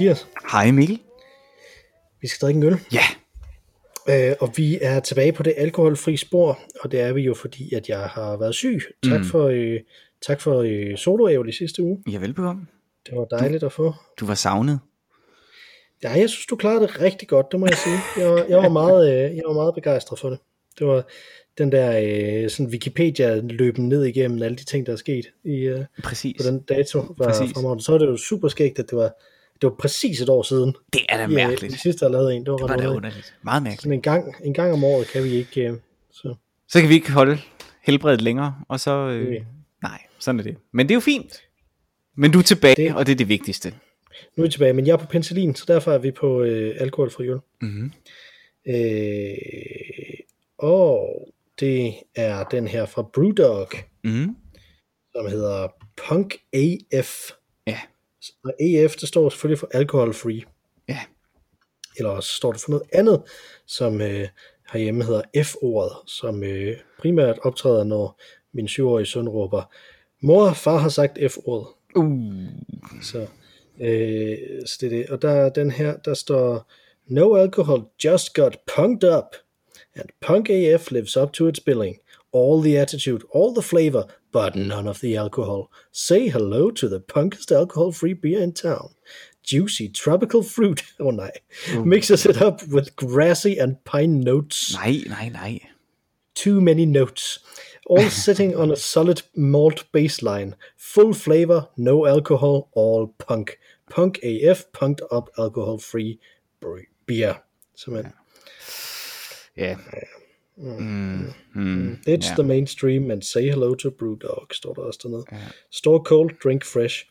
Mathias. Hej Mikkel. Vi skal drikke en øl. Ja. Øh, og vi er tilbage på det alkoholfri spor, og det er vi jo fordi, at jeg har været syg. Tak Mm. for, øh, tak for øh, soloævel i sidste uge. Ja, velbekomme. Det var dejligt at få. Du var savnet. Ja, jeg synes, du klarede det rigtig godt, det må jeg sige. Jeg var, jeg var, meget, øh, jeg var meget begejstret for det. Det var den der øh, sådan Wikipedia-løben ned igennem alle de ting, der er sket i, øh, Præcis. på den dato. Var Præcis. fremragende. Så er det jo super skægt, at det var, det var præcis et år siden. Det er da Ja, mærkeligt. det sidste, jeg lavede en, det var, Det var da underligt. Meget mærkeligt. Sådan en gang, en gang om året kan vi ikke... Øh, så. Så kan vi ikke holde helbredet længere, og så... Øh, Okay. nej, sådan er det. Men det er jo fint. Men du er tilbage, Det- det... og det er det vigtigste. Nu er vi tilbage, men jeg er på penicillin, så derfor er vi på øh, alkoholfri øl. Mm-hmm. Øh, og det er den her fra Brewdog, Mm-hmm. som hedder Punk AF. Og AF, det står selvfølgelig for alcohol free. Ja. Eller også står det for noget andet, som øh, herhjemme hedder F-ordet, som øh, primært optræder, når min syvårige søn råber, mor, far har sagt F-ordet. Uh. Så, øh, så det er det. Og der er den her, der står, No alcohol just got punked up. And Punk AF lives up to its billing. All the attitude, all the flavor, but none of the alcohol. Say hello to the punkest alcohol-free beer in town. Juicy tropical fruit. Oh nej. Mm. Mixes it up with grassy and pine notes. Nej, nej, nej. Too many notes. All sitting on a solid malt baseline. Full flavor, no alcohol, all punk. Punk AF, punked up alcohol free beer. Simpelthen. Ja. Mm. Mm. It's ja. the mainstream, and say hello to Brewdog, står der også dernede. Store cold, drink fresh.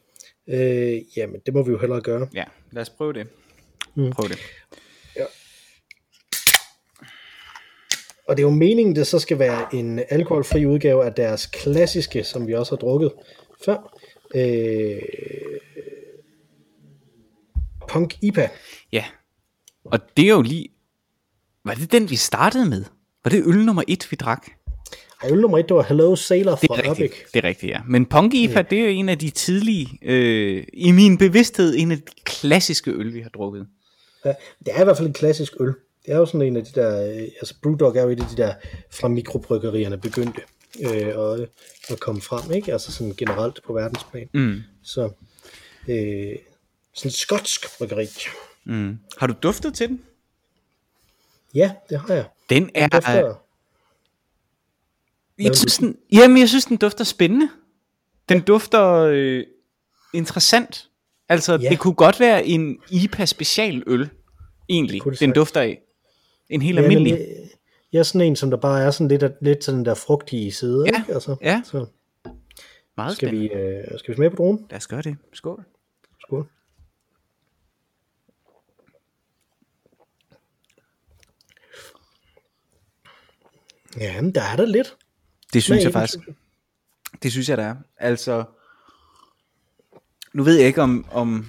Øh, jamen, det må vi jo hellere gøre. Ja, lad os prøve det. Mm. Prøv det. Og det er jo meningen, det så skal være en alkoholfri udgave af deres klassiske, som vi også har drukket før. Øh, Punk IPA. Ja. Og det er jo lige... Var det den, vi startede med? Var det øl nummer et, vi drak? Ej, øl nummer et, det var Hello Sailor fra rigtigt, det er rigtigt, ja. Men Pong IPA, det er jo en af de tidlige, øh, i min bevidsthed, en af de klassiske øl, vi har drukket. Ja, det er i hvert fald en klassisk øl. Det er jo sådan en af de der, øh, altså Brewdog er jo et af de der fra mikrobryggerierne begyndte øh, at, at komme frem, ikke? Altså sådan generelt på verdensplan. Mm. Så øh, sådan en skotsk bryggeri. Mm. Har du duftet til den? Ja, det har jeg. Den er... Dufter, Jeg synes, den, jamen, jeg synes, den dufter spændende. Den dufter øh, interessant. Altså, Ja. det kunne godt være en IPA specialøl, egentlig, det den sagtens. dufter af. En helt ja, almindelig. øh, jeg er sådan en, som der bare er sådan lidt, lidt sådan der frugtige side, Ja, ikke? Altså, ja. Så Meget skal spændende. vi, øh, skal vi smage på dronen? Lad os gøre det. Skål. Skål. Ja, men der er der lidt. Det synes jeg faktisk. Det synes jeg, der er. Altså, nu ved jeg ikke, om, om,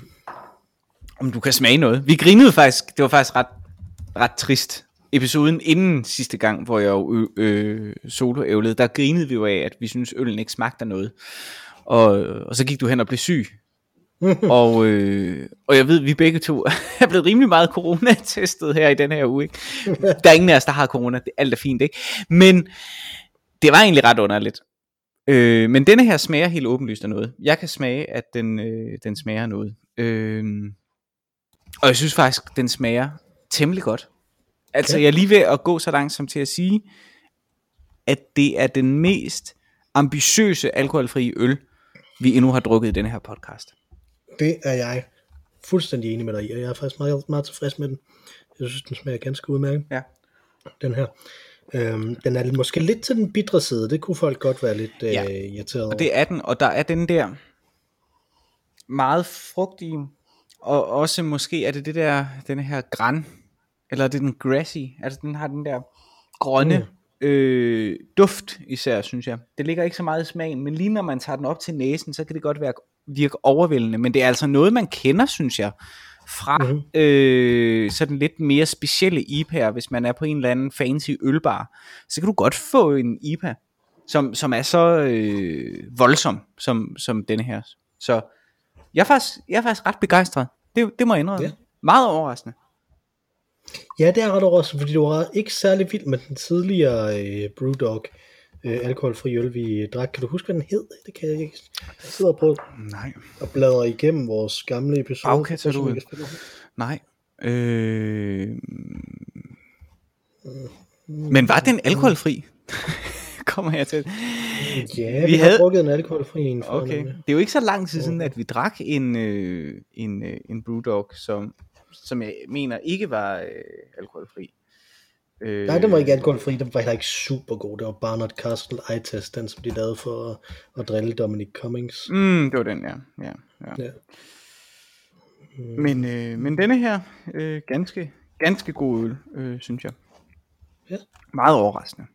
om du kan smage noget. Vi grinede faktisk, det var faktisk ret, ret trist. Episoden inden sidste gang, hvor jeg jo øh, solo der grinede vi jo af, at vi synes øllen ikke smagte af noget. Og, og så gik du hen og blev syg. og, øh, og jeg ved, vi begge to er blevet rimelig meget corona-testet her i den her uge. Ikke? Der er ingen af os, der har corona. Det, alt er fint, ikke? Men det var egentlig ret underligt. Øh, men denne her smager helt åbenlyst af noget. Jeg kan smage, at den, øh, den smager noget. Øh, og jeg synes faktisk, den smager temmelig godt. Altså, Ja. jeg er lige ved at gå så langt som til at sige, at det er den mest ambitiøse alkoholfrie øl, vi endnu har drukket i denne her podcast. Det er jeg fuldstændig enig med dig i, og jeg er faktisk meget, meget tilfreds med den. Jeg synes, den smager ganske udmærket, Ja. den her. Øhm, den er måske lidt til den bitre side, det kunne folk godt være lidt øh, Ja. irriteret over. Og det er den, og der er den der meget frugtige, og også måske er det det der, den her græn, eller er det den grassy, altså den har den der grønne mm. øh, duft især, synes jeg. Det ligger ikke så meget i smagen, men lige når man tager den op til næsen, så kan det godt være, virke overvældende, men det er altså noget, man kender, synes jeg, fra Mhm. mm-hmm. øh, sådan lidt mere specielle IPA'er, hvis man er på en eller anden fancy ølbar, så kan du godt få en IPA som, som er så øh, voldsom, som, som denne her. Så jeg er faktisk, jeg er faktisk ret begejstret. Det, det må jeg indrømme. Ja. Meget overraskende. Ja, det er ret overraskende, fordi du var ikke særlig vild med den tidligere øh, Brewdog øh, alkoholfri øl, vi drak. Kan du huske, hvad den hed? Det kan jeg ikke. Jeg sidder og prøver Nej. at bladre igennem vores gamle episode. Bagkataloget. Nej. Øh... Men var den alkoholfri? Kommer jeg til. Ja, Vi vi, vi har havde- drukket en alkoholfri en. Okay. Det er jo ikke så lang tid siden, at vi drak en, øh, en, øh, en Brewdog, som, som jeg mener ikke var øh, alkoholfri. Øh, Nej, den var ikke alkoholfri, den var heller ikke super god. Det var Barnard Castle I-test, den som de lavede for at, at drille Dominic Cummings. Mm, det var den, ja. ja, ja. Ja. Men, øh, men denne her, øh, ganske, ganske god øl, øh, synes jeg. Ja. Meget overraskende.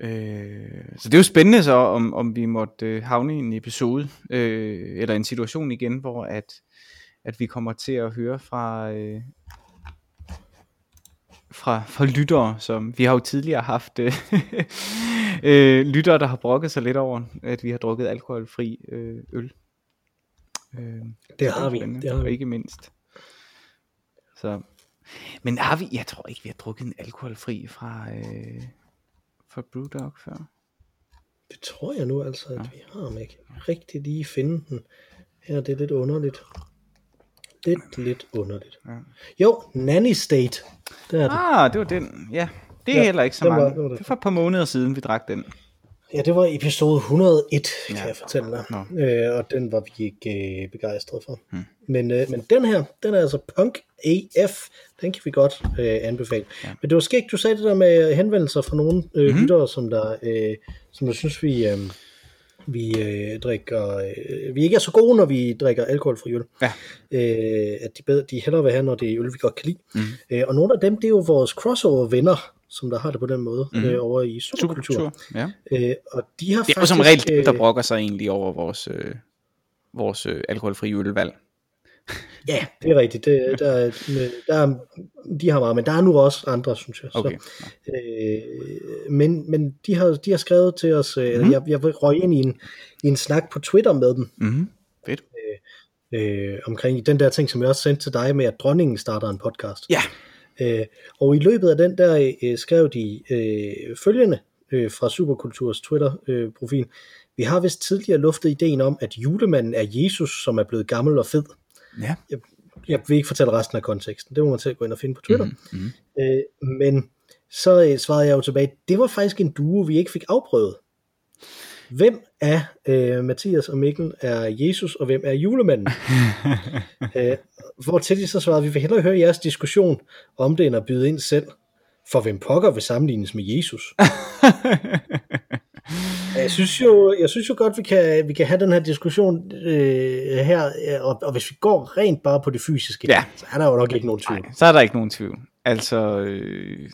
Øh, så det er jo spændende så, om, om vi måtte øh, havne i en episode, øh, eller en situation igen, hvor at, at vi kommer til at høre fra, øh, fra, fra lyttere, som vi har jo tidligere haft øh, øh, lyttere, der har brokket sig lidt over, at vi har drukket alkoholfri øh, øl. Øh, Det har vi, det har og vi. ikke mindst. Så, men har vi, jeg tror ikke, vi har drukket en alkoholfri fra, øh, fra Brewdog før. Det tror jeg nu altså, at vi har, ikke rigtig lige finde den. Her det er lidt underligt. Lidt, lidt underligt. Ja. Jo, Nanny State. Der er. Ah, det var den, ja. Det er Ja, heller ikke så var- mange. det var det. det var et par måneder siden, vi drak den. Ja, det var episode 101, kan Ja. jeg fortælle dig. Nå. Øh, og den var vi ikke øh, begejstrede for. Hmm. Men, øh, men den her, den er altså Punk AF. Den kan vi godt øh, anbefale. Ja. Men det var skægt, du sagde det der med henvendelser fra nogle øh, mm-hmm. lyttere, som der, øh, som der synes, vi, øh, vi øh, drikker, øh, vi ikke er så gode, når vi drikker alkoholfri øl. Ja. Øh, at de, bedre, de hellere vil have, når det er øl, vi godt kan lide. Mm. Øh, og nogle af dem, det er jo vores crossover-venner, som der har det på den måde, mm. øh, over i Superkultur. Superkultur, ja. Øh, og de har Det er jo faktisk, som regel dem, der øh, brokker sig egentlig over vores, øh, vores øh, alkoholfri ølvalg. Ja, det er rigtigt. Det, der, er- der er, de har meget, men der er nu også andre, synes jeg. Okay. Så, øh, men men de, har, de har skrevet til os, øh, Mhm. mm. jeg, jeg røg ind i en, i en snak på Twitter med dem, Mm-hmm. Fedt. øh, omkring den der ting, som jeg også sendte til dig med, at dronningen starter en podcast. Ja. Øh, og i løbet af den der øh, skrev de øh, følgende øh, fra Superkulturs Twitter-profil. Vi har vist tidligere luftet ideen om, at julemanden er Jesus, som er blevet gammel og fed. Ja. jeg vil ikke fortælle resten af konteksten, det må man selv gå ind og finde på Twitter. Mhm, Mm-hmm. Øh, men så øh, svarede jeg jo tilbage, det var faktisk en duo, vi ikke fik afprøvet. Hvem af øh, Mathias og Mikkel er Jesus, og hvem er julemanden? øh, hvor til de så svarede, vi vil hellere høre jeres diskussion om det, end at byde ind selv. For hvem pokker vil sammenlignes med Jesus? jeg synes jo, jeg synes jo godt, vi kan, vi kan have den her diskussion øh, her, øh, og, og hvis vi går rent bare på det fysiske, Ja. så er der jo nok ikke nogen tvivl. Nej, så er der ikke nogen tvivl. Altså, øh,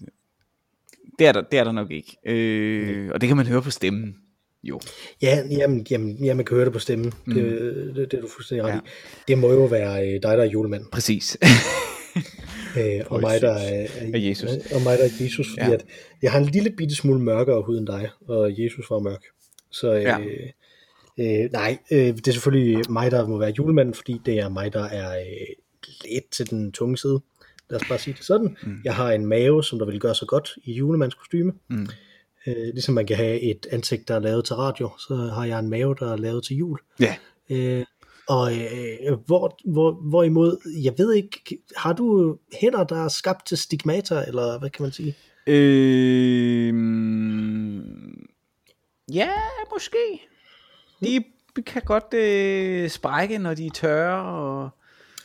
det, er der, det er der nok ikke. Øh, og det kan man høre på stemmen. Jo. Ja, jamen, jamen, ja, man kan høre det på stemmen. Mm. Det, det, det er du fuldstændig ret ja. i. Det må jo være øh, dig, der er julemand, Præcis. øh, og mig, der er, Er Jesus. Og mig, der er Jesus, fordi Ja. at jeg har en lille bitte smule mørkere hud end dig, og Jesus var mørk. Så øh, Ja. øh, nej, øh, det er selvfølgelig mig, der må være julemanden, fordi det er mig, der er øh, lidt til den tunge side. Lad os bare sige det sådan. Mm. Jeg har en mave, som der vil gøre så godt i julemandskostyme. Mm. Øh, ligesom man kan have et ansigt, der er lavet til radio, så har jeg en mave, der er lavet til jul. ja. Øh, og øh, hvor, hvor, hvorimod, jeg ved ikke, har du hænder, der er skabt til stigmata, eller hvad kan man sige? Øh, ja, måske. De kan godt øh, sprække, når de er tørre, og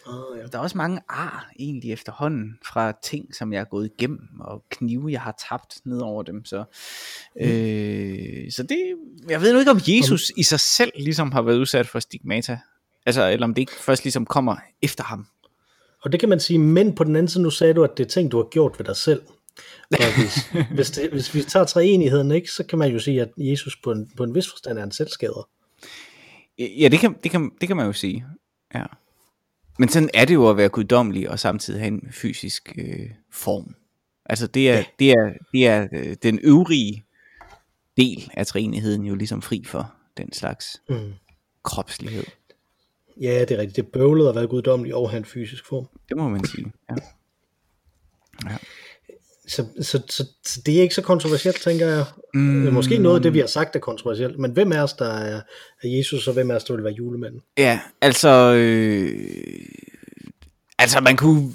Oh, ja. der er også mange ar egentlig efterhånden fra ting, som jeg er gået igennem, og knive, jeg har tabt ned over dem. Så, øh, så det, jeg ved nu ikke, om Jesus i sig selv ligesom har været udsat for stigmata. Altså, eller om det ikke først ligesom kommer efter ham. Og det kan man sige, men på den anden side, nu sagde du, at det er ting, du har gjort ved dig selv. Og hvis, hvis, det, hvis vi tager treenigheden, ikke, så kan man jo sige, at Jesus på en, på en vis forstand er en selvskader. Ja, det kan, det kan, det kan man jo sige. Ja. Men sådan er det jo at være guddommelig og samtidig have en fysisk øh, form. Altså det er, Ja. det er, det er øh, den øvrige del af træenigheden jo ligesom fri for den slags Mm. kropslighed. Ja, det er rigtigt. Det bøvlet at være guddommelig og have en fysisk form. Det må man sige. Ja. Så, så, så, så det er ikke så kontroversielt, tænker jeg. Mm. Måske noget af det, vi har sagt, er kontroversielt. Men hvem er os, der er, er Jesus, og hvem er os, der vil være julemanden? Ja, altså... Øh, altså, man kunne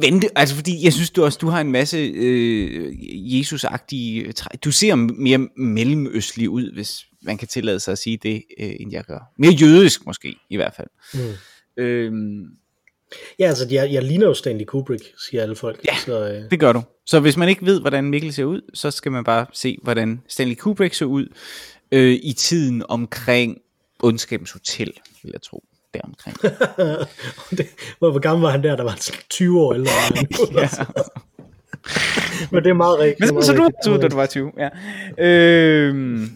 vente... Altså, fordi jeg synes du også, du har en masse øh, Jesus-agtige... Du ser mere mellemøstlig ud, hvis man kan tillade sig at sige det, øh, end jeg gør. Mere jødisk måske, i hvert fald. Mm. Øhm, Ja, altså, jeg, jeg ligner jo Stanley Kubrick, siger alle folk. Ja. Så, øh, det gør du. Så hvis man ikke ved, hvordan Mikkel ser ud, så skal man bare se, hvordan Stanley Kubrick så ud øh, i tiden omkring Ondskabens Hotel, vil jeg tro. Deromkring. det, hvor, hvor gammel var han der? Der var han sådan 20 år nu. ja. Men det er meget rigtigt. Men meget så du rigtigt. så ud, da du var 20. Ja. Øhm,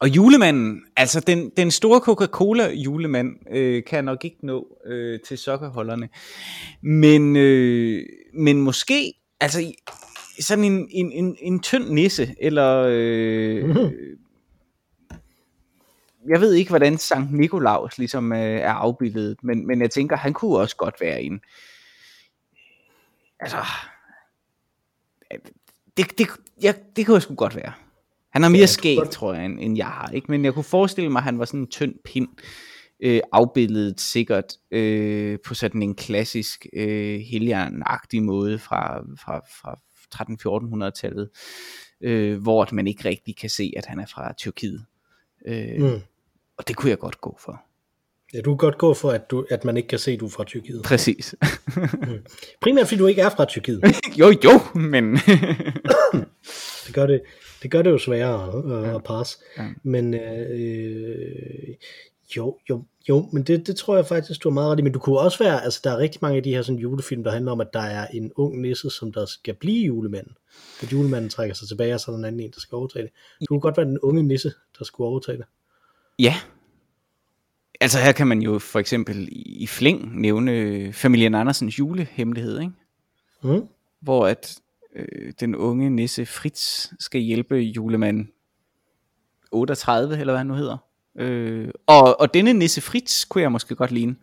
og julemanden, altså den, den store Coca-Cola julemand, øh, kan nok ikke nå øh, til sokkerholderne. Men, øh, men måske, altså sådan en, en, en, en tynd nisse, eller øh, Mhm. Jeg ved ikke, hvordan Sankt Nikolaus ligesom øh, er afbildet, men, men jeg tænker, han kunne også godt være en, altså, det, det, jeg, det kunne jeg sgu godt være. Han har mere Ja, skæg, tror jeg, end, end jeg har. Ikke? Men jeg kunne forestille mig, at han var sådan en tynd pind, øh, afbildet sikkert øh, på sådan en klassisk øh, helgenagtig måde fra, fra, fra 13-1400-tallet, øh, hvor man ikke rigtig kan se, at han er fra Tyrkiet. Øh, mm. Mm. Og det kunne jeg godt gå for. Ja, du kan godt gå for, at, du, at man ikke kan se, at du er fra Tyrkiet. Præcis. Primært fordi du ikke er fra Tyrkiet. jo, jo, men... Det gør det, det, gør det jo sværere øh, ja. at passe. Ja. Men øh, jo, jo, jo, men det, det tror jeg faktisk, du har meget ret i. Men du kunne også være, altså der er rigtig mange af de her sådan, julefilm, der handler om, at der er en ung nisse, som der skal blive julemanden. At julemanden trækker sig tilbage, og så er der en anden en, der skal overtage det. Du kunne godt være den unge nisse, der skulle overtage det. Ja. Altså her kan man jo for eksempel i flæng nævne familien Andersens julehemmelighed, ikke? Mm? hvor at øh, den unge nisse Fritz skal hjælpe julemand 38, eller hvad han nu hedder. Øh, og, og denne nisse Fritz kunne jeg måske godt ligne.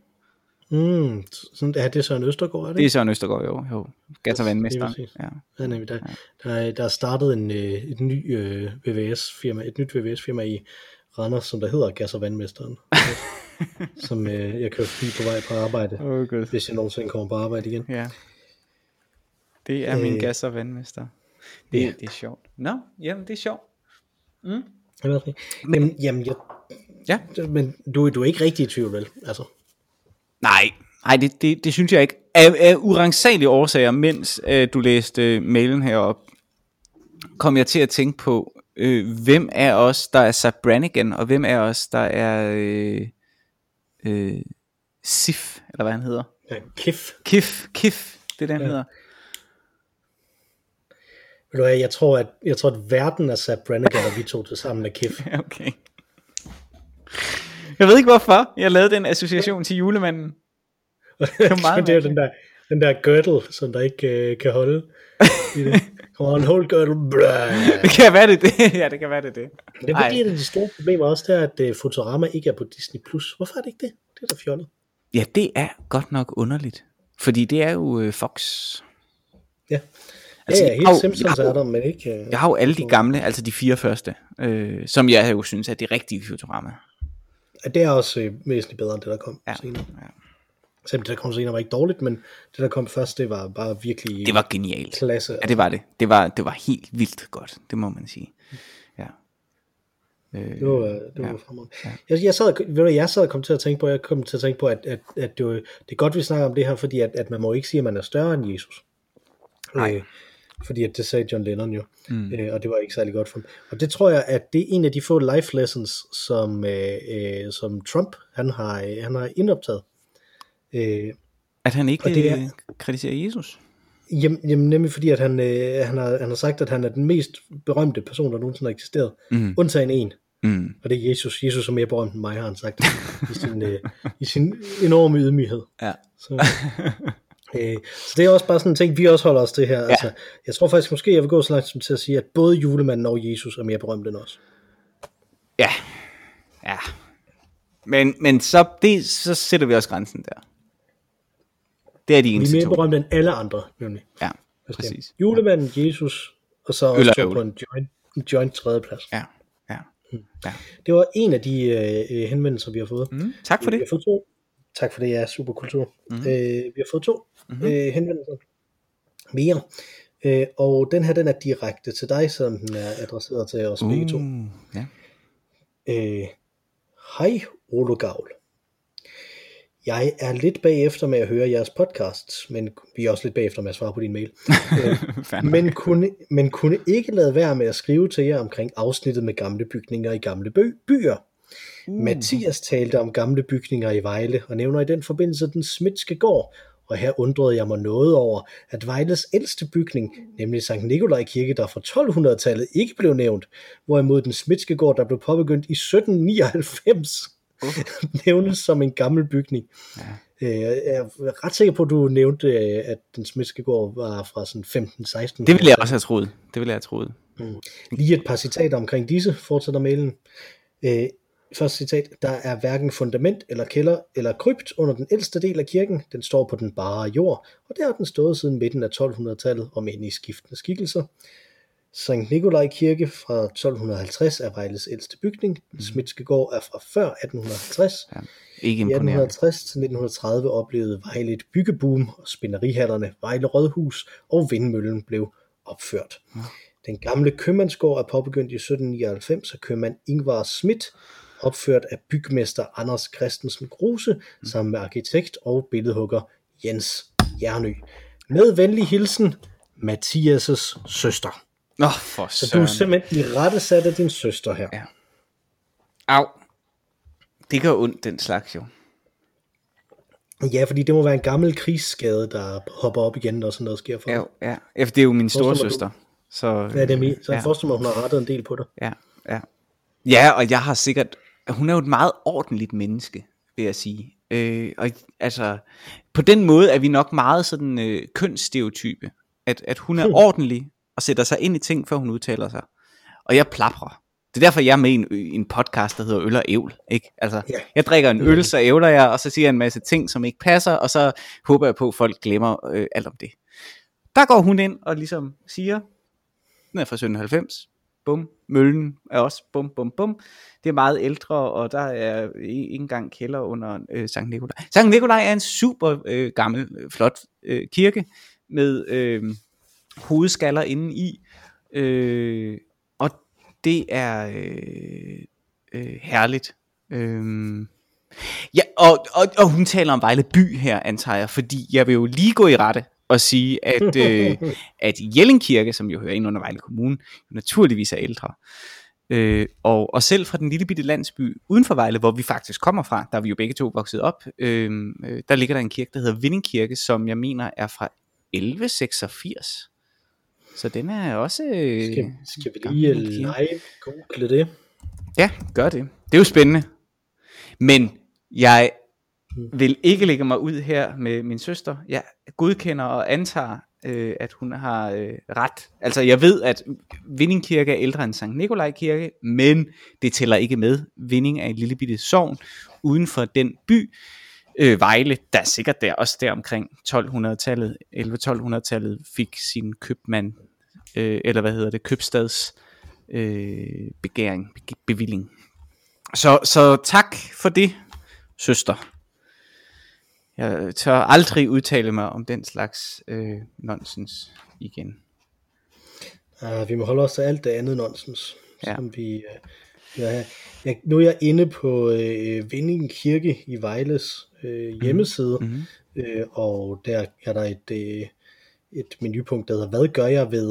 Mm, sådan, ja, det er Søren Østergaard, er det Det er? Søren Østergaard jo, jo. Gas og vandmesteren. Lige præcis. Ja. Ja, nemlig, der, der, er, der er startet en, øh, et ny øh, VVS-firma, et nyt VVS-firma i Randers, som der hedder Gas og Vandmesteren. som øh, jeg kører forbi på vej på arbejde, Åh oh, gud. hvis jeg nogensinde kommer på arbejde igen. Ja. Det er min Øh, gas og vandmester. Det, ja. det er sjovt. Nå, jamen det er sjovt. Mm. Jamen, jamen jeg, Ja. men du, du er ikke rigtig i tvivl, vel? Altså, Nej, nej det, det, det synes jeg ikke. Af, af urensagelige årsager, mens øh, du læste øh, mailen herop, kom jeg til at tænke på, øh, hvem er os, der er Sir Brannigan, og hvem er os, der er øh, øh, Sif, eller hvad han hedder. ja, Kif. Kif, Kif, det er det, han Ja. hedder. Ved du hvad, jeg tror, at, jeg tror, at verden er Sap Brannigan, og vi to til sammen er Kif. Okay. Jeg ved ikke hvorfor, jeg lavede den association til julemanden. det er meget det er jo den der, den der girdle, som der ikke øh, kan holde. Come on, hold girdle. Blah. Det kan være det, det. ja, det kan være det, det. Det er fordi, et af de store problemer også, det er, at uh, Futurama ikke er på Disney+. Plus. Hvorfor er det ikke det? Det er da fjollet. Ja, det er godt nok underligt. Fordi det er jo øh, Fox. Ja, Altså, ja, ja helt Simpsons er der, men ikke... Uh, Jeg har jo alle de gamle, altså de fire første, øh, som jeg jo synes er det rigtige Futurama. Det er også uh, væsentligt bedre end det, der kom Ja, senere. ja. Selvom det, der kom senere, var ikke dårligt, men det, der kom først, det var bare virkelig Det var genialt. klasse. Ja, det var det. Det var, det var helt vildt godt, det må man sige. Ja. Øh, Det var, det var Ja. ja. fremragende. Jeg, jeg, sad, ved du, jeg sad og kom til at tænke på, jeg kom til at tænke på, at, at, at det, var, det er godt, vi snakker om det her, fordi at, at man må ikke sige, at man er større end Jesus. Nej. Øh, fordi at det sagde John Lennon jo, mm. øh, og det var ikke særlig godt for ham. Og det tror jeg, at det er en af de få life lessons, som, øh, øh, som Trump han har, øh, han har indoptaget. Øh, At han ikke det er- øh, kritiserer Jesus. Jamen, jamen nemlig fordi, at han, øh, han, har, han har sagt, at han er den mest berømte person, der nogensinde har eksisteret. Mm. Undtagen en. Mm. Og det er Jesus. Jesus er mere berømt end mig, har han sagt. I sin, øh, i sin enorme ydmyghed. Ja. Så, Øh, så det er også bare sådan en ting, vi også holder os til her. Ja. Altså, jeg tror faktisk måske, jeg vil gå så langt som til at sige, at både julemanden og Jesus er mere berømt end os. Ja, ja. Men, men så, det, så sætter vi også grænsen der. Det er de Vi er eneste mere to. berømte end alle andre, nemlig. Ja, Præcis. Julemanden, Jesus, og så også på en joint, en joint tredjeplads. Ja, ja. ja. Det var en af de øh, øh, henvendelser, vi har fået. Mm, tak for Vi det. har fået to. Tak for det, ja, superkultur. Mm-hmm. Øh, vi har fået to mm-hmm. øh, henvendelser mere. Øh, og den her, den er direkte til dig, som den er adresseret til os begge to. Uh, ja. Øh, Hej, Olo Gavl. Jeg er lidt bagefter med at høre jeres podcasts, men vi er også lidt bagefter med at svare på din mail. Øh, men, kunne, men kunne ikke lade være med at skrive til jer omkring afsnittet med gamle bygninger i gamle by- byer. Uh. Mathias talte om gamle bygninger i Vejle, og nævner i den forbindelse den smitske gård, og her undrede jeg mig noget over, at Vejles ældste bygning, nemlig Sankt Nikolaj Kirke, der fra 1200-tallet ikke blev nævnt, hvorimod den smitske gård, der blev påbegyndt i 1799, Uh. nævnes som en gammel bygning. Ja. Øh, Jeg er ret sikker på, at du nævnte, øh, at den smitske gård var fra sådan 15-16. Det ville jeg også have troet. Det ville jeg have troet. Lige et par citater omkring disse, fortsætter mailen. Første citat, der er hverken fundament eller kælder eller krypt under den ældste del af kirken. Den står på den bare jord, og der har den stået siden midten af 1200-tallet, om end i skiftende skikkelser. Sankt Nikolaj Kirke fra 1250 er Vejles ældste bygning. Den smitske gård er fra før 1850. Ja. Ikke I imponerende. 1860 til 1930 oplevede Vejle et byggeboom, og spinderihallerne, Vejle Rådhus og Vindmøllen blev opført. Den gamle købmandsgård er påbegyndt i 1799 af købmand Ingvar Schmidt, opført af bygmester Anders Christensen Gruse, sammen med arkitekt og billedhugger Jens Jernø. Med venlig hilsen, Mathias' søster. Nå, for Så du er simpelthen i rette sat af din søster her. Ja. Au. Det gør ondt, den slags jo. Ja, fordi det må være en gammel krigsskade, der hopper op igen, når sådan noget sker for Ja, dig. ja. ja for det er jo min store søster. Så, Ja, det er min. Så jeg ja, forestiller mig, hun har rettet en del på dig. ja, ja. ja, og jeg har sikkert... Hun er jo et meget ordentligt menneske, vil jeg sige. Øh, og altså, på den måde er vi nok meget sådan øh, kønsstereotype. At, at hun er ordentlig og sætter sig ind i ting, før hun udtaler sig. Og jeg plaprer. Det er derfor, jeg er med i en, en podcast, der hedder Øl og Ævl. Ikke? Altså, Ja. Jeg drikker en øl, så ævler jeg, og så siger jeg en masse ting, som ikke passer, og så håber jeg på, at folk glemmer øh, alt om det. Der går hun ind og ligesom siger, den er fra 1790, bum, møllen er også bum, bum, bum. Det er meget ældre, og der er ikke engang kælder under øh, Sankt Nikolaj. Sankt Nikolaj er en super øh, gammel, øh, flot øh, kirke, med øh, hovedskaller inde i, øh, og det er øh, øh, herligt. Øh, Ja, og, og, og hun taler om Vejle by her, antager jeg, fordi jeg vil jo lige gå i rette og sige, at, øh, at Jelling Kirke, som jo hører ind under Vejle Kommune, naturligvis er ældre. Øh, og, og selv fra den lille bitte landsby uden for Vejle, hvor vi faktisk kommer fra, der er vi jo begge to vokset op, øh, øh, der ligger der en kirke, der hedder Vinding Kirke, som jeg mener er fra 1186. Så den er også... Øh, Skal, skal vi lige kirke. live google det? Ja, gør det. Det er jo spændende. Men jeg Mm. vil ikke lægge mig ud her med min søster. Jeg godkender og antager, øh, at hun har øh, ret. Altså jeg ved, at Vinding Kirke er ældre end Sankt Nikolaj Kirke, men det tæller ikke med. Vinding er en lille bitte sogn uden for den by, øh, Vejle, der er sikkert der, også der omkring 1200-tallet, 11-1200-tallet, fik sin købmand, øh, eller hvad hedder det, købstads øh, begæring, bevilling. Så, så tak for det, søster. Jeg tør aldrig udtale mig om den slags øh, nonsens igen. Uh, vi må holde os til alt det andet nonsens, Ja. som vi... Uh, ja, jeg, nu er jeg inde på uh, Vinding Kirke i Vejles hjemmeside, Mhm. mm-hmm. uh, og der er der et, uh, et menupunkt, der hedder, hvad gør jeg ved?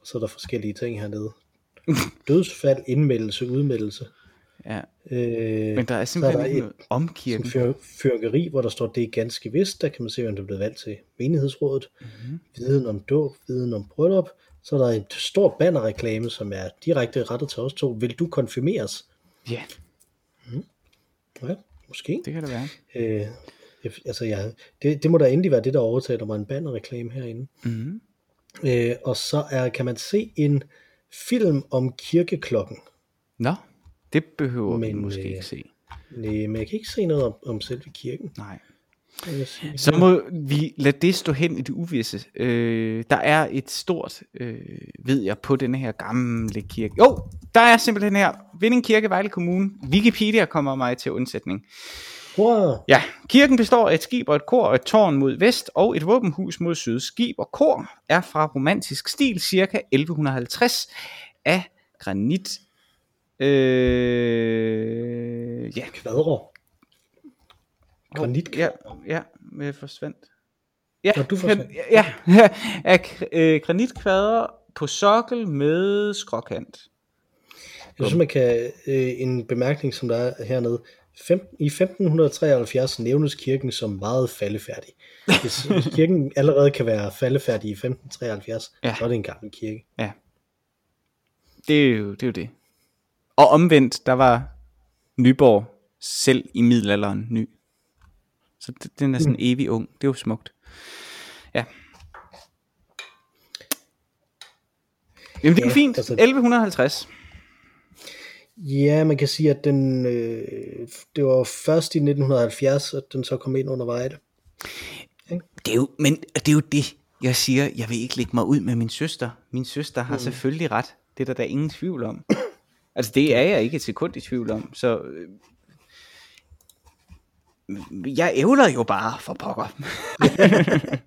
Og så er der forskellige ting hernede. Dødsfald, indmeldelse, udmeldelse. Ja. Øh, Men der er simpelthen der ikke et- noget om kirken. fyr, fyrkeri, hvor der står, det er ganske vist, der kan man se, hvem der er blevet valgt til menighedsrådet, mm-hmm. viden om dåb, viden om bryllup, så er der en stor bannerreklame, som er direkte rettet til os to. Vil du konfirmeres? Ja, Ja, måske. det kan det være. Øh, Altså, jeg, det, det må da endelig være det, der overtaler mig en bannerreklame herinde. Mm-hmm. Øh, og så er, kan man se en film om kirkeklokken. Nå, det behøver men, vi måske øh, ikke se. Nej, men jeg kan ikke se noget om, om selve kirken. Nej. Så må vi lade det stå hen i det uvisse. Øh, der er et stort, øh, ved jeg, på denne her gamle kirke. Jo, der er simpelthen her, Vinding Kirke, Vejle Kommune. Wikipedia kommer mig til undsætning. Wow. Ja, kirken består af et skib og et kor og et tårn mod vest og et våbenhus mod syd. Skib og kor er fra romantisk stil cirka 1150 af granit. Øh, ja, Kvadre. Granit. Ja, ja, med forsvandt. Ja, Nå, du forsvandt. ja, ja, af øh, granitkvader på sokkel med skråkant. Jeg synes, man kan, øh, en bemærkning, som der er hernede, Fem, i 1573 nævnes kirken som meget faldefærdig. Hvis, kirken allerede kan være faldefærdig i 1573, Ja. ja. så er det en gammel kirke. Ja. Det er jo det. Er jo det. Og omvendt, der var Nyborg selv i middelalderen ny. Så den er sådan mm. evig ung. Det er jo smukt. Ja. Jamen det er Ja, fint. altså- 1150. Ja, man kan sige, at den, øh, det var først i 1970, at den så kom ind under Vejle. Det er jo, men det er jo det, jeg siger. Jeg vil ikke lægge mig ud med min søster. Min søster har mm. selvfølgelig ret. Det er der, er ingen tvivl om. Altså det er jeg ikke et sekund i tvivl om. Så øh, jeg ævler jo bare for pokker.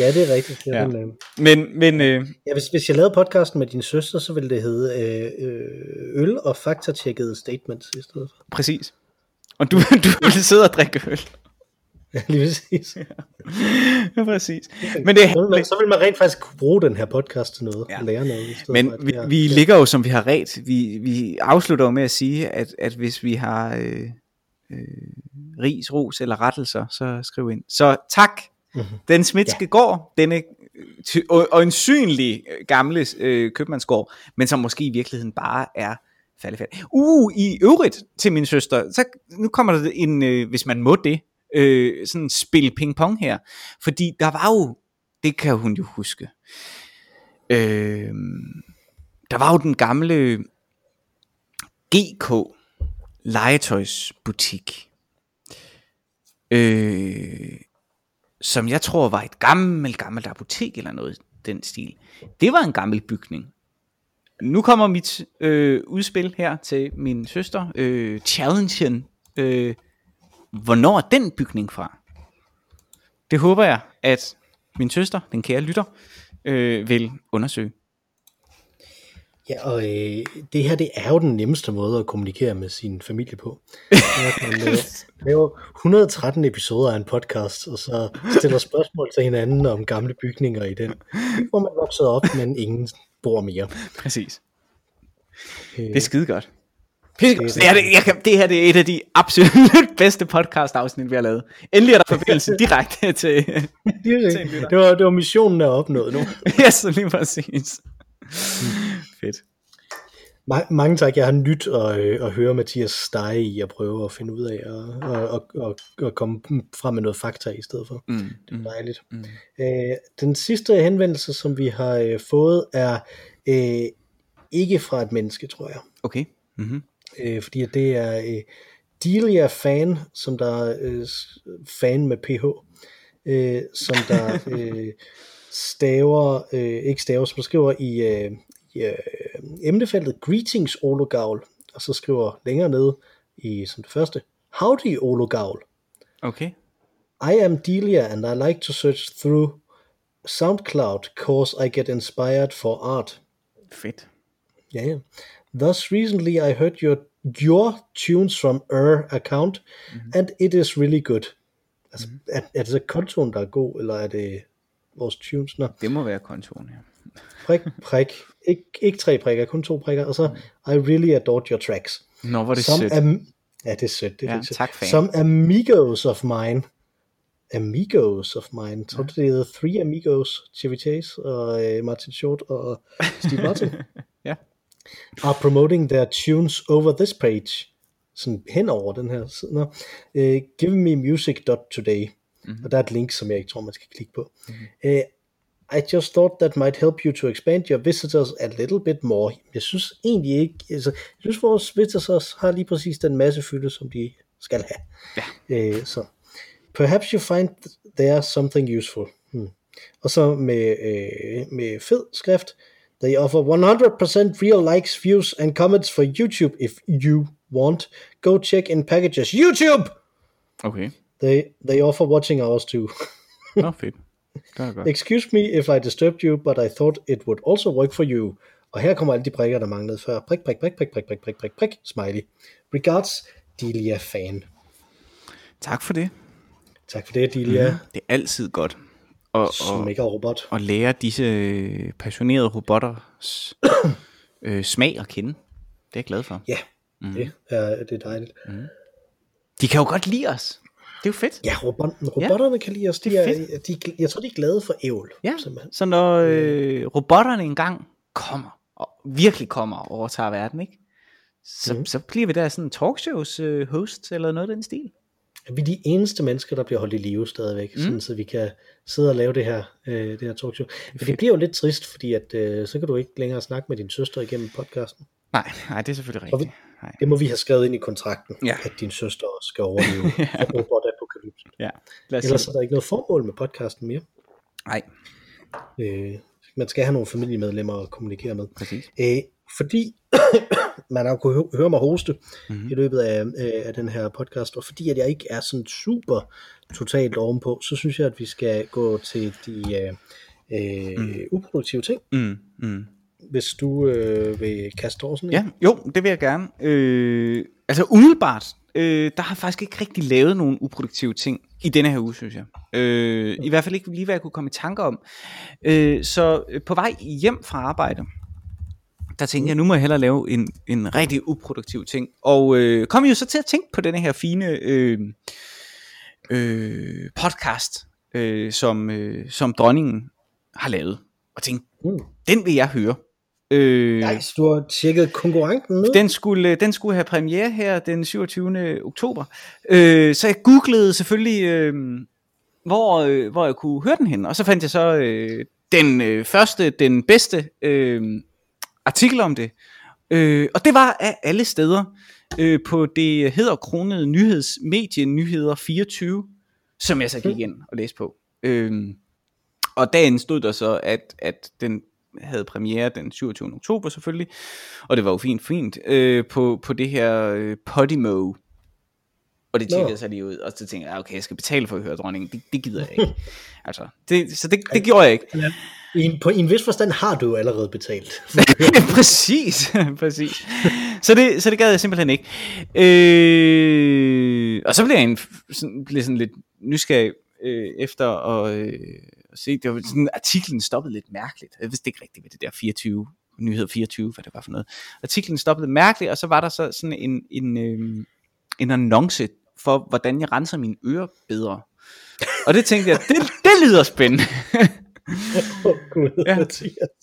Ja, det er rigtigt. Det er Ja. den, øh. Men, men øh, Ja, hvis, hvis jeg lavede podcasten med din søster, så ville det hedde øh, øh, øl og faktatjekkede statements i stedet for. præcis. Og du, du vil sidde og drikke øl. Ja, lige præcis. Ja, præcis. Men, det, Så vil, man, så vil man rent faktisk kunne bruge den her podcast til noget, Ja. lære noget. I men for, vi, jeg- vi ligger jo, som vi har ret. Vi, vi afslutter jo med at sige, at, at hvis vi har øh, øh, ris, ros eller rettelser, så skriv ind. Så tak. Mhm. Den smitske ja. gård, denne og, og en synlig gamle øh, købmandsgård, men som måske i virkeligheden bare er faldefærdig. Uh, i øvrigt til min søster, så nu kommer der en, øh, hvis man må det, øh, sådan spil pingpong her. Fordi der var jo, det kan hun jo huske, øh, der var jo den gamle GK legetøjsbutik, øh, som jeg tror var et gammelt, gammelt apotek eller noget den stil. Det var en gammel bygning. Nu kommer mit øh, udspil her til min søster. Øh, challengen. Øh, hvornår er den bygning fra? Det håber jeg, at min søster, den kære lytter, øh, vil undersøge. Ja, og øh, det her, det er jo den nemmeste måde at kommunikere med sin familie på. Det er, at man øh, laver 113 episoder af en podcast, og så stiller spørgsmål til hinanden om gamle bygninger i den. Hvor man voksede op, men ingen bor mere. Præcis. Øh, Det er skide godt. Pisse, Det er jeg kan, det her det er et af de absolut bedste podcast afsnit, vi har lavet. Endelig er der forbindelse direkte til... det, en lytter. det, var, det var missionen er opnået nu. yes, lige præcis. Fedt. Ma- mange tak, jeg har nyt at, øh, at høre Mathias stege i at prøve at finde ud af at, at, at, at, at komme frem med noget fakta i stedet for. Mm, Det er dejligt. mm. Øh, den sidste henvendelse, som vi har øh, fået, er øh, ikke fra et menneske, tror jeg. Okay. Mm-hmm. Øh, fordi det er øh, Delia Fan, som der er øh, fan med PH, øh, som der øh, staver, øh, ikke staver, som skriver i, øh, i øh, emnefeltet Greetings Ologavl, og så skriver længere nede i som det første, Howdy Ologavl. Okay. I am Delia and I like to search through SoundCloud cause I get inspired for art. Fedt. Yeah, yeah. Thus recently I heard your your tunes from Ur account, mm-hmm. and it is really good. Altså, mm-hmm. er, er det så kontoen, der er god, eller er det vores tunes? Nå, Det må være kontoren her. prik, prik. Ik, ikke tre prikker, kun to prikker. Og så, I really adored your tracks. Nå, hvor er det Some sødt. am, ja, det er sødt. Det er Ja, sødt. tak, fan. Some amigos of mine. Amigos of mine. Tror du, det er Three Amigos, Chevy Chase og øh, Martin Short og Steve Martin? Are promoting their tunes over this page. sådan hen over den her side. Nå, uh, give me music.today. Mm-hmm. Og der er et link, som jeg ikke tror, man skal klikke på. Mm-hmm. Uh, I just thought that might help you to expand your visitors a little bit more. Jeg synes egentlig ikke, altså, jeg synes vores visitors har lige præcis den masse fylde, som de skal have. Ja. Uh, så perhaps you find there something useful. Hmm. Og så med, øh, med fed skrift, they offer 100% real likes, views and comments for YouTube if you want. Go check in packages. YouTube! Okay. They, they offer watching hours too. Nå, fedt. Excuse me if I disturbed you, but I thought it would also work for you. Og her kommer alle de prikker, der manglede før. Prik, prik, prik, prik, prik, prik, prik, prik, prik, smiley. Regards, Delia fan. Tak for det. Tak for det, Delia. Mm. Det er altid godt ikke er robot. at lære disse øh, passionerede robotters øh, smag at kende. Det er jeg glad for. Ja, mm. det, er, det er dejligt. De kan jo godt lide os. Det er jo fedt. Ja, robot, robotterne ja, kan lide os. De det er er, de, jeg tror, de er glade for ævl. Ja, simpelthen. så når øh, robotterne engang kommer, og virkelig kommer og overtager verden, ikke? Så, mm. så bliver vi der sådan en talkshows øh, host, eller noget af den stil. Vi er de eneste mennesker, der bliver holdt i live stadigvæk, mm. sådan, så vi kan sidde og lave det her, øh, det her talkshow. Men det bliver jo lidt trist, fordi at, øh, så kan du ikke længere snakke med din søster igennem podcasten. Nej, nej, det er selvfølgelig Og vi, rigtigt. Nej. det må vi have skrevet ind i kontrakten, Ja. at din søster også skal overleve ja. robotapokalypsen. Ja, Ellers se. er der ikke noget formål med podcasten mere. Nej, Øh, man skal have nogle familiemedlemmer at kommunikere med. præcis. Øh, fordi man har kunnet hø- høre mig hoste Mhm. mm-hmm. i løbet af, øh, af den her podcast, og fordi at jeg ikke er sådan super totalt ovenpå, så synes jeg, at vi skal gå til de øh, øh, mm. uproduktive ting, Mm, mm. hvis du øh, vil kaste over sådan en. Ja, jo, det vil jeg gerne. Øh, altså umiddelbart, øh, der har jeg faktisk ikke rigtig lavet nogen uproduktive ting i denne her uge, synes jeg. Øh, I hvert fald ikke lige, hvad jeg kunne komme i tanker om. Øh, så øh, på vej hjem fra arbejde, der tænkte jeg, nu må jeg hellere lave en, en rigtig uproduktiv ting. Og øh, kom jo så til at tænke på denne her fine øh, øh, podcast, øh, som, øh, som dronningen har lavet. Og tænkte, Mm. den vil jeg høre. Øh, Nice, du har tjekket konkurrenten ned. den skulle, den skulle have premiere her den 27. oktober. Øh, så jeg googlede selvfølgelig, øh, hvor, øh, hvor jeg kunne høre den hen. Og så fandt jeg så øh, den øh, første, den bedste øh, artikel om det. Øh, og det var af alle steder øh, på det hedder kronede nyhedsmedie Nyheder 24, som jeg så gik ind og læste på. Øh, og dagen stod der så, at, at den havde premiere den 27. oktober selvfølgelig, og det var jo fint, fint, øh, på, på det her øh, Podimo. Og det tjekkede sig lige ud, og så tænkte jeg, okay, jeg skal betale for at høre dronningen, det, det gider jeg ikke. altså, det, så det, det gjorde jeg ikke. Ja. I, en, på, I en vis forstand har du allerede betalt. præcis, præcis. Så det, så det gad jeg simpelthen ikke. Øh, og så blev jeg en, sådan, blev sådan lidt nysgerrig øh, efter at, øh, at se, det var sådan, artiklen stoppede lidt mærkeligt. Jeg vidste ikke rigtigt, hvad det der 24, nyhed 24, hvad det var for noget. Artiklen stoppede mærkeligt, og så var der så sådan en, en, øh, en annonce for, hvordan jeg renser mine ører bedre. Og det tænkte jeg, det, det lyder spændende. Åh, Gud, Ja.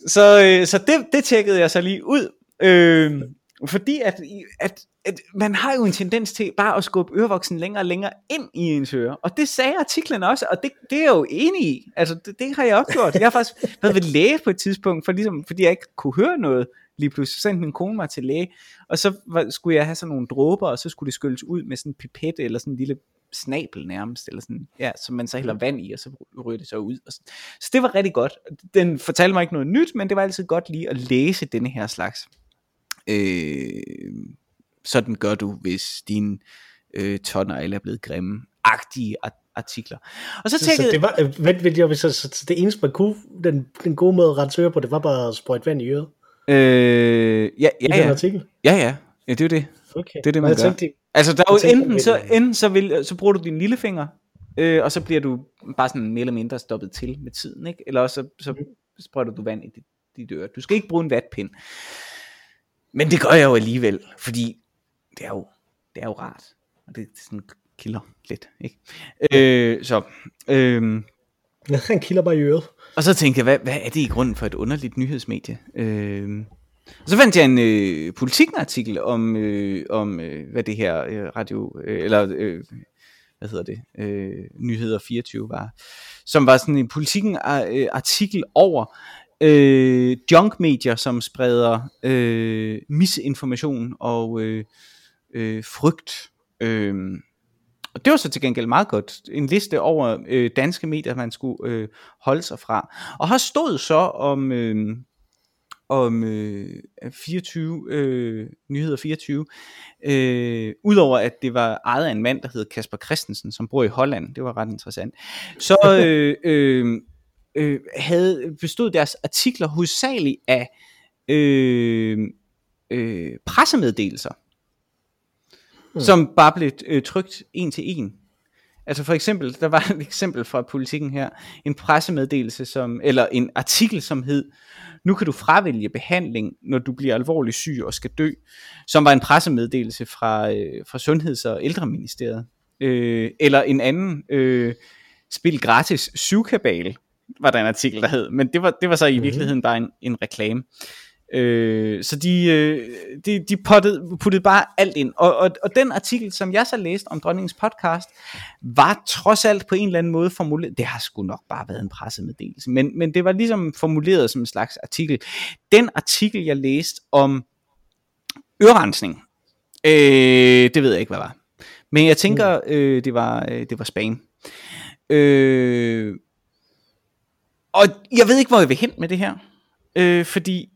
Så, øh, så det, det tjekkede jeg så lige ud. Øh, fordi at, at, at man har jo en tendens til bare at skubbe ørevoksen længere og længere ind i ens øre. Og det sagde artiklen også, og det, det er jeg jo enig i. Altså, det, det har jeg også gjort. Jeg har faktisk været ved læge på et tidspunkt, for ligesom, fordi jeg ikke kunne høre noget lige pludselig. Så sendte min kone mig til læge, og så var, skulle jeg have sådan nogle dråber, og så skulle det skylles ud med sådan en pipette, eller sådan en lille snabel nærmest, eller sådan, ja, som man så hælder vand i, og så ryger det så ud. Og så, så det var rigtig godt. Den fortalte mig ikke noget nyt, men det var altid godt lige at læse denne her slags. Øh, sådan gør du, hvis dine øh, tårnegle er blevet grimme. Agtige art- artikler. Og så Så, så tænkte det var, øh, vent, vent, jeg, så, så, så det eneste, man kunne, den, den gode måde at rense øre på, det var bare at sprøjte vand i øret øh, ja, i ja, den ja, artikel. ja, ja, ja, det er jo det. Okay. Det er det, man jeg gør. tænkte, Altså, der er jo enten, så, enten så, vil, så bruger du din lillefinger, øh, og så bliver du bare sådan mere eller mindre stoppet til med tiden, ikke? Eller også så, så sprøjter du vand i dit, dit øre. Du skal ikke bruge en vatpind. Men det gør jeg jo alligevel, fordi det er jo, det er jo rart. Og det, det sådan kilder lidt, ikke? Øh, så, øh, han kilder bare i øret og så tænkte jeg, hvad, hvad er det i grunden for et underligt nyhedsmedie? Øh, Og så fandt jeg en øh, politikartikel om, øh, om øh, hvad det her øh, radio, øh, eller øh, hvad hedder det, øh, Nyheder 24 var, som var sådan en politikken øh, artikel over øh, junk-medier, som spreder øh, misinformation og øh, øh, frygt. Øh, og det var så til gengæld meget godt. En liste over øh, danske medier, man skulle øh, holde sig fra. Og har stået så om... Øh, om øh, 24, øh, nyheder 24, øh, udover at det var ejet af en mand, der hed Kasper Christensen, som bor i Holland, det var ret interessant, så øh, øh, øh, havde bestod deres artikler hovedsageligt af øh, øh, pressemeddelelser, hmm. som bare blev øh, trykt en til en. Altså for eksempel, der var et eksempel fra politikken her, en pressemeddelelse, som, eller en artikel, som hed, nu kan du fravælge behandling, når du bliver alvorligt syg og skal dø, som var en pressemeddelelse fra, øh, fra Sundheds- og Ældreministeriet. Øh, eller en anden, øh, spil gratis syvkabal, var der en artikel, der hed, men det var, det var så i mm. virkeligheden bare en, en reklame. Øh, så de, øh, de, de puttede, puttede bare alt ind. Og, og, og den artikel, som jeg så læste om dronningens podcast, var trods alt på en eller anden måde formuleret, det har sgu nok bare været en pressemeddelelse, men, men det var ligesom formuleret som en slags artikel. Den artikel, jeg læste om ørerensning, øh, det ved jeg ikke, hvad var. Men jeg tænker, mm. øh, det var, øh, det var spam. Øh, og jeg ved ikke, hvor jeg vil hen med det her. Øh, fordi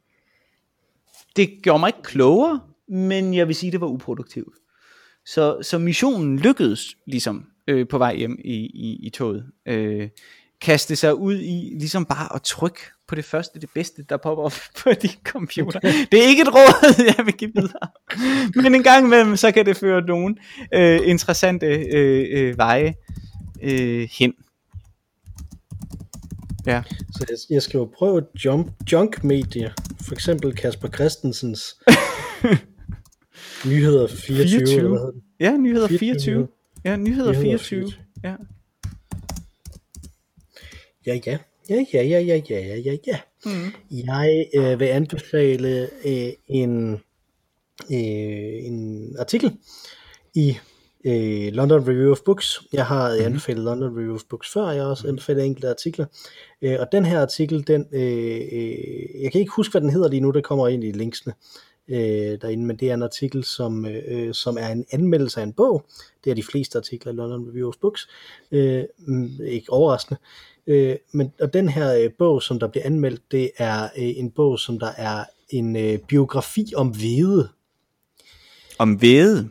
det gjorde mig ikke klogere, men jeg vil sige, det var uproduktivt. Så, så missionen lykkedes ligesom øh, på vej hjem i, i, i toget. Øh, kaste sig ud i ligesom bare at trykke på det første, det bedste, der popper op på din computer. Det er ikke et råd, jeg vil give videre. Men en gang imellem, så kan det føre nogle øh, interessante øh, øh, veje øh, hen. Ja. Så jeg, jeg skal jo prøve jump, junk media. For eksempel Kasper Christensens Nyheder 24. 24. Eller hvad ja, Nyheder 24. 24. Ja, Nyheder, nyheder 24. 24. Ja. Ja, ja. Ja, ja, ja, ja, ja, ja, ja, ja. Mm. Jeg øh, vil anbefale øh, en, øh, en artikel i øh, London Review of Books. Jeg har mm-hmm. anbefalet London Review of Books før, jeg har også anbefalet enkelte artikler. Øh, og den her artikel, den, øh, øh, jeg kan ikke huske, hvad den hedder lige nu, det kommer ind i linksene øh, derinde, men det er en artikel, som, øh, som er en anmeldelse af en bog. Det er de fleste artikler i London Review of Books. Øh, mm, ikke overraskende. Øh, men, og den her øh, bog, som der bliver anmeldt, det er øh, en bog, som der er en øh, biografi om hvede. Om hvede?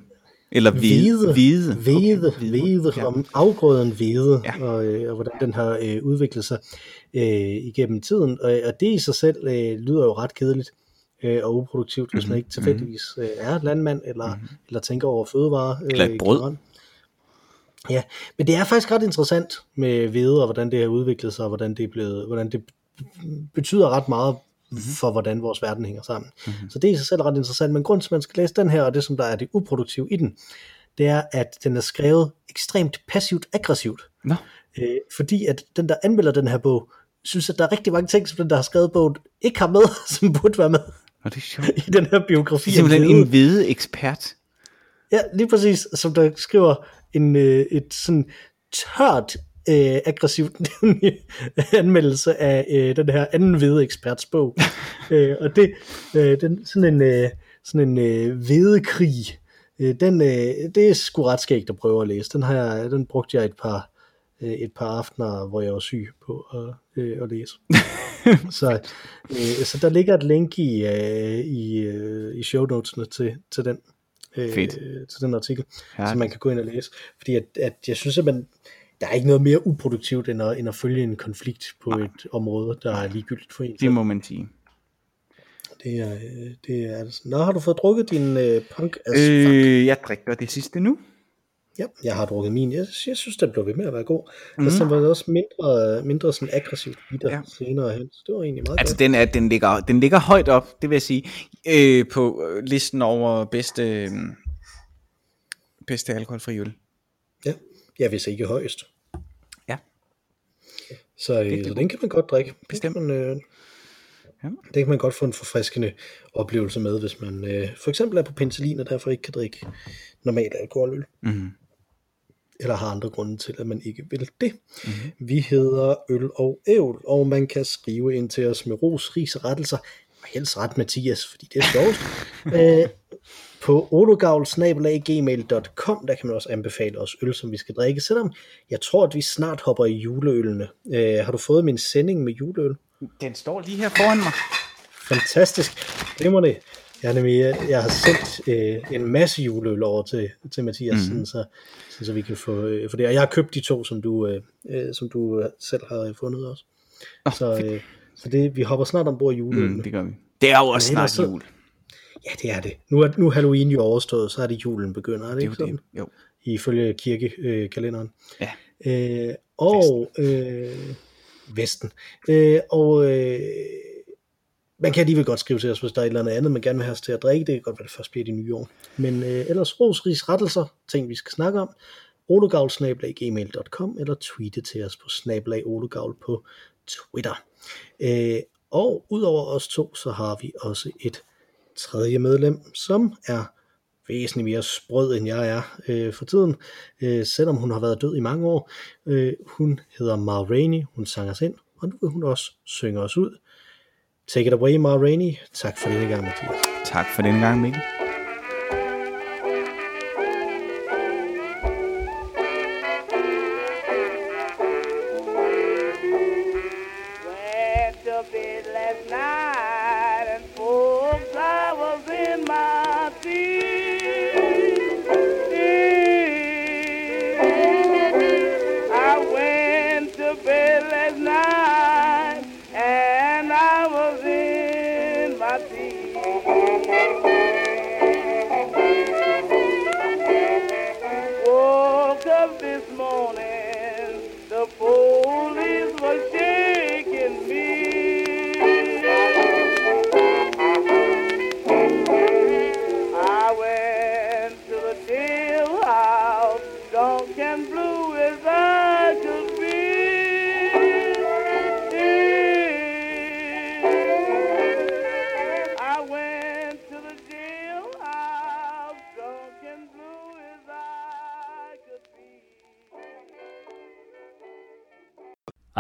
Eller hvide. Hvide, hvide, okay, hvide ja. om afgrøden hvide, ja. og, øh, og hvordan den har øh, udviklet sig øh, igennem tiden. Og, og det i sig selv øh, lyder jo ret kedeligt øh, og uproduktivt, hvis mm-hmm. man ikke tilfældigvis øh, er landmand, eller, mm-hmm. eller tænker over fødevare. Øh, eller brød. Ja, men det er faktisk ret interessant med hvide, og hvordan det har udviklet sig, og hvordan det, er blevet, hvordan det betyder ret meget mm-hmm. for hvordan vores verden hænger sammen. Mm-hmm. Så det er i sig selv ret interessant, men grund til, at man skal læse den her, og det som der er det uproduktive i den, det er, at den er skrevet ekstremt passivt-aggressivt. No. Øh, fordi at den, der anmelder den her bog, synes, at der er rigtig mange ting, som den, der har skrevet bogen, ikke har med, som burde være med. Og det er sjovt. I den her biografi. Det er simpelthen en hvide ekspert. Ja, lige præcis, som der skriver en, øh, et sådan tørt øh, aggressivt anmeldelse af øh, den her anden hvide eksperts bog. øh, og det, øh, den, sådan en, øh, sådan en øh, hvedekrig, øh, den, øh, det er sgu ret skægt at prøve at læse. Den, har jeg, den brugte jeg et par, øh, et par aftener, hvor jeg var syg på at, øh, at læse. så, øh, så der ligger et link i, øh, i, øh, i show notesene til, til den. Øh, Fedt. til den artikel, ja. som man kan gå ind og læse. Fordi at, at jeg synes, at man, der er ikke noget mere uproduktivt, end at, end at følge en konflikt på Nej. et område, der er ligegyldigt for en. Det må man sige. Det er, det er altså. Nå, har du fået drukket din uh, punk as øh, Jeg drikker det sidste nu. Ja, jeg har drukket min. Jeg, jeg synes, den blev ved med at være god. Mm. Altså, den var også mindre, mindre sådan aggressivt bitter ja. senere hen. Så det var egentlig meget Altså, godt. den, er, den, ligger, den ligger højt op, det vil jeg sige, øh, på listen over bedste, øh, bedste alkoholfri øl. Ja, vil ikke højst. Ja. Så, øh, så den kan man godt drikke. Bestemt. Man, øh, Ja. Det kan man godt få en forfriskende oplevelse med, hvis man øh, for eksempel er på penicillin og derfor ikke kan drikke normal alkoholøl. Mm. Eller har andre grunde til, at man ikke vil det. Mm. Vi hedder Øl og Ævl, og man kan skrive ind til os med ros, ris og rettelser. Og helst ret Mathias, fordi det er sjovest. øh, på ologavl.gmail.com, der kan man også anbefale os øl, som vi skal drikke, selvom jeg tror, at vi snart hopper i juleølene. Øh, har du fået min sending med juleøl? Den står lige her foran mig. Fantastisk. Det må det. Jeg, nemlig, jeg har sendt øh, en masse juleøl over til, til Mathias, mm. sådan, så, sådan, så vi kan få øh, for det. Og jeg har købt de to, som du, øh, øh som du selv har fundet også. Oh, så øh, så det, vi hopper snart ombord i juleøl. Mm, det gør vi. Det er jo også snart så, jul. Ja, det er det. Nu er, nu er Halloween jo overstået, så er det julen begynder, er det, det ikke sådan? Det. Jo. Ifølge kirkekalenderen. Øh, ja. Øh, og øh, Vesten. Øh, og øh, man kan alligevel godt skrive til os, hvis der er et eller andet andet, man gerne vil have os til at drikke. Det kan godt være, det først bliver det nye år. Men øh, ellers rosris rettelser, ting vi skal snakke om, ologavl.gmail.com eller tweete til os på snablag på Twitter. Øh, og udover os to, så har vi også et tredje medlem, som er væsentligt mere sprød, end jeg er øh, for tiden, øh, selvom hun har været død i mange år. Øh, hun hedder Ma Rainey, hun sang os ind, og nu vil hun også synge os ud. Take it away, Ma Rainey. Tak for denne gang, Mathias. Tak for denne gang, Mikkel.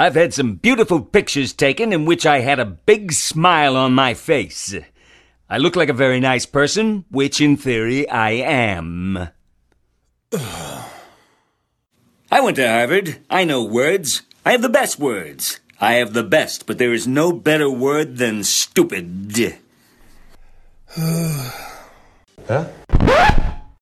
I've had some beautiful pictures taken in which I had a big smile on my face. I look like a very nice person, which in theory I am. I went to Harvard. I know words. I have the best words. I have the best, but there is no better word than stupid. huh?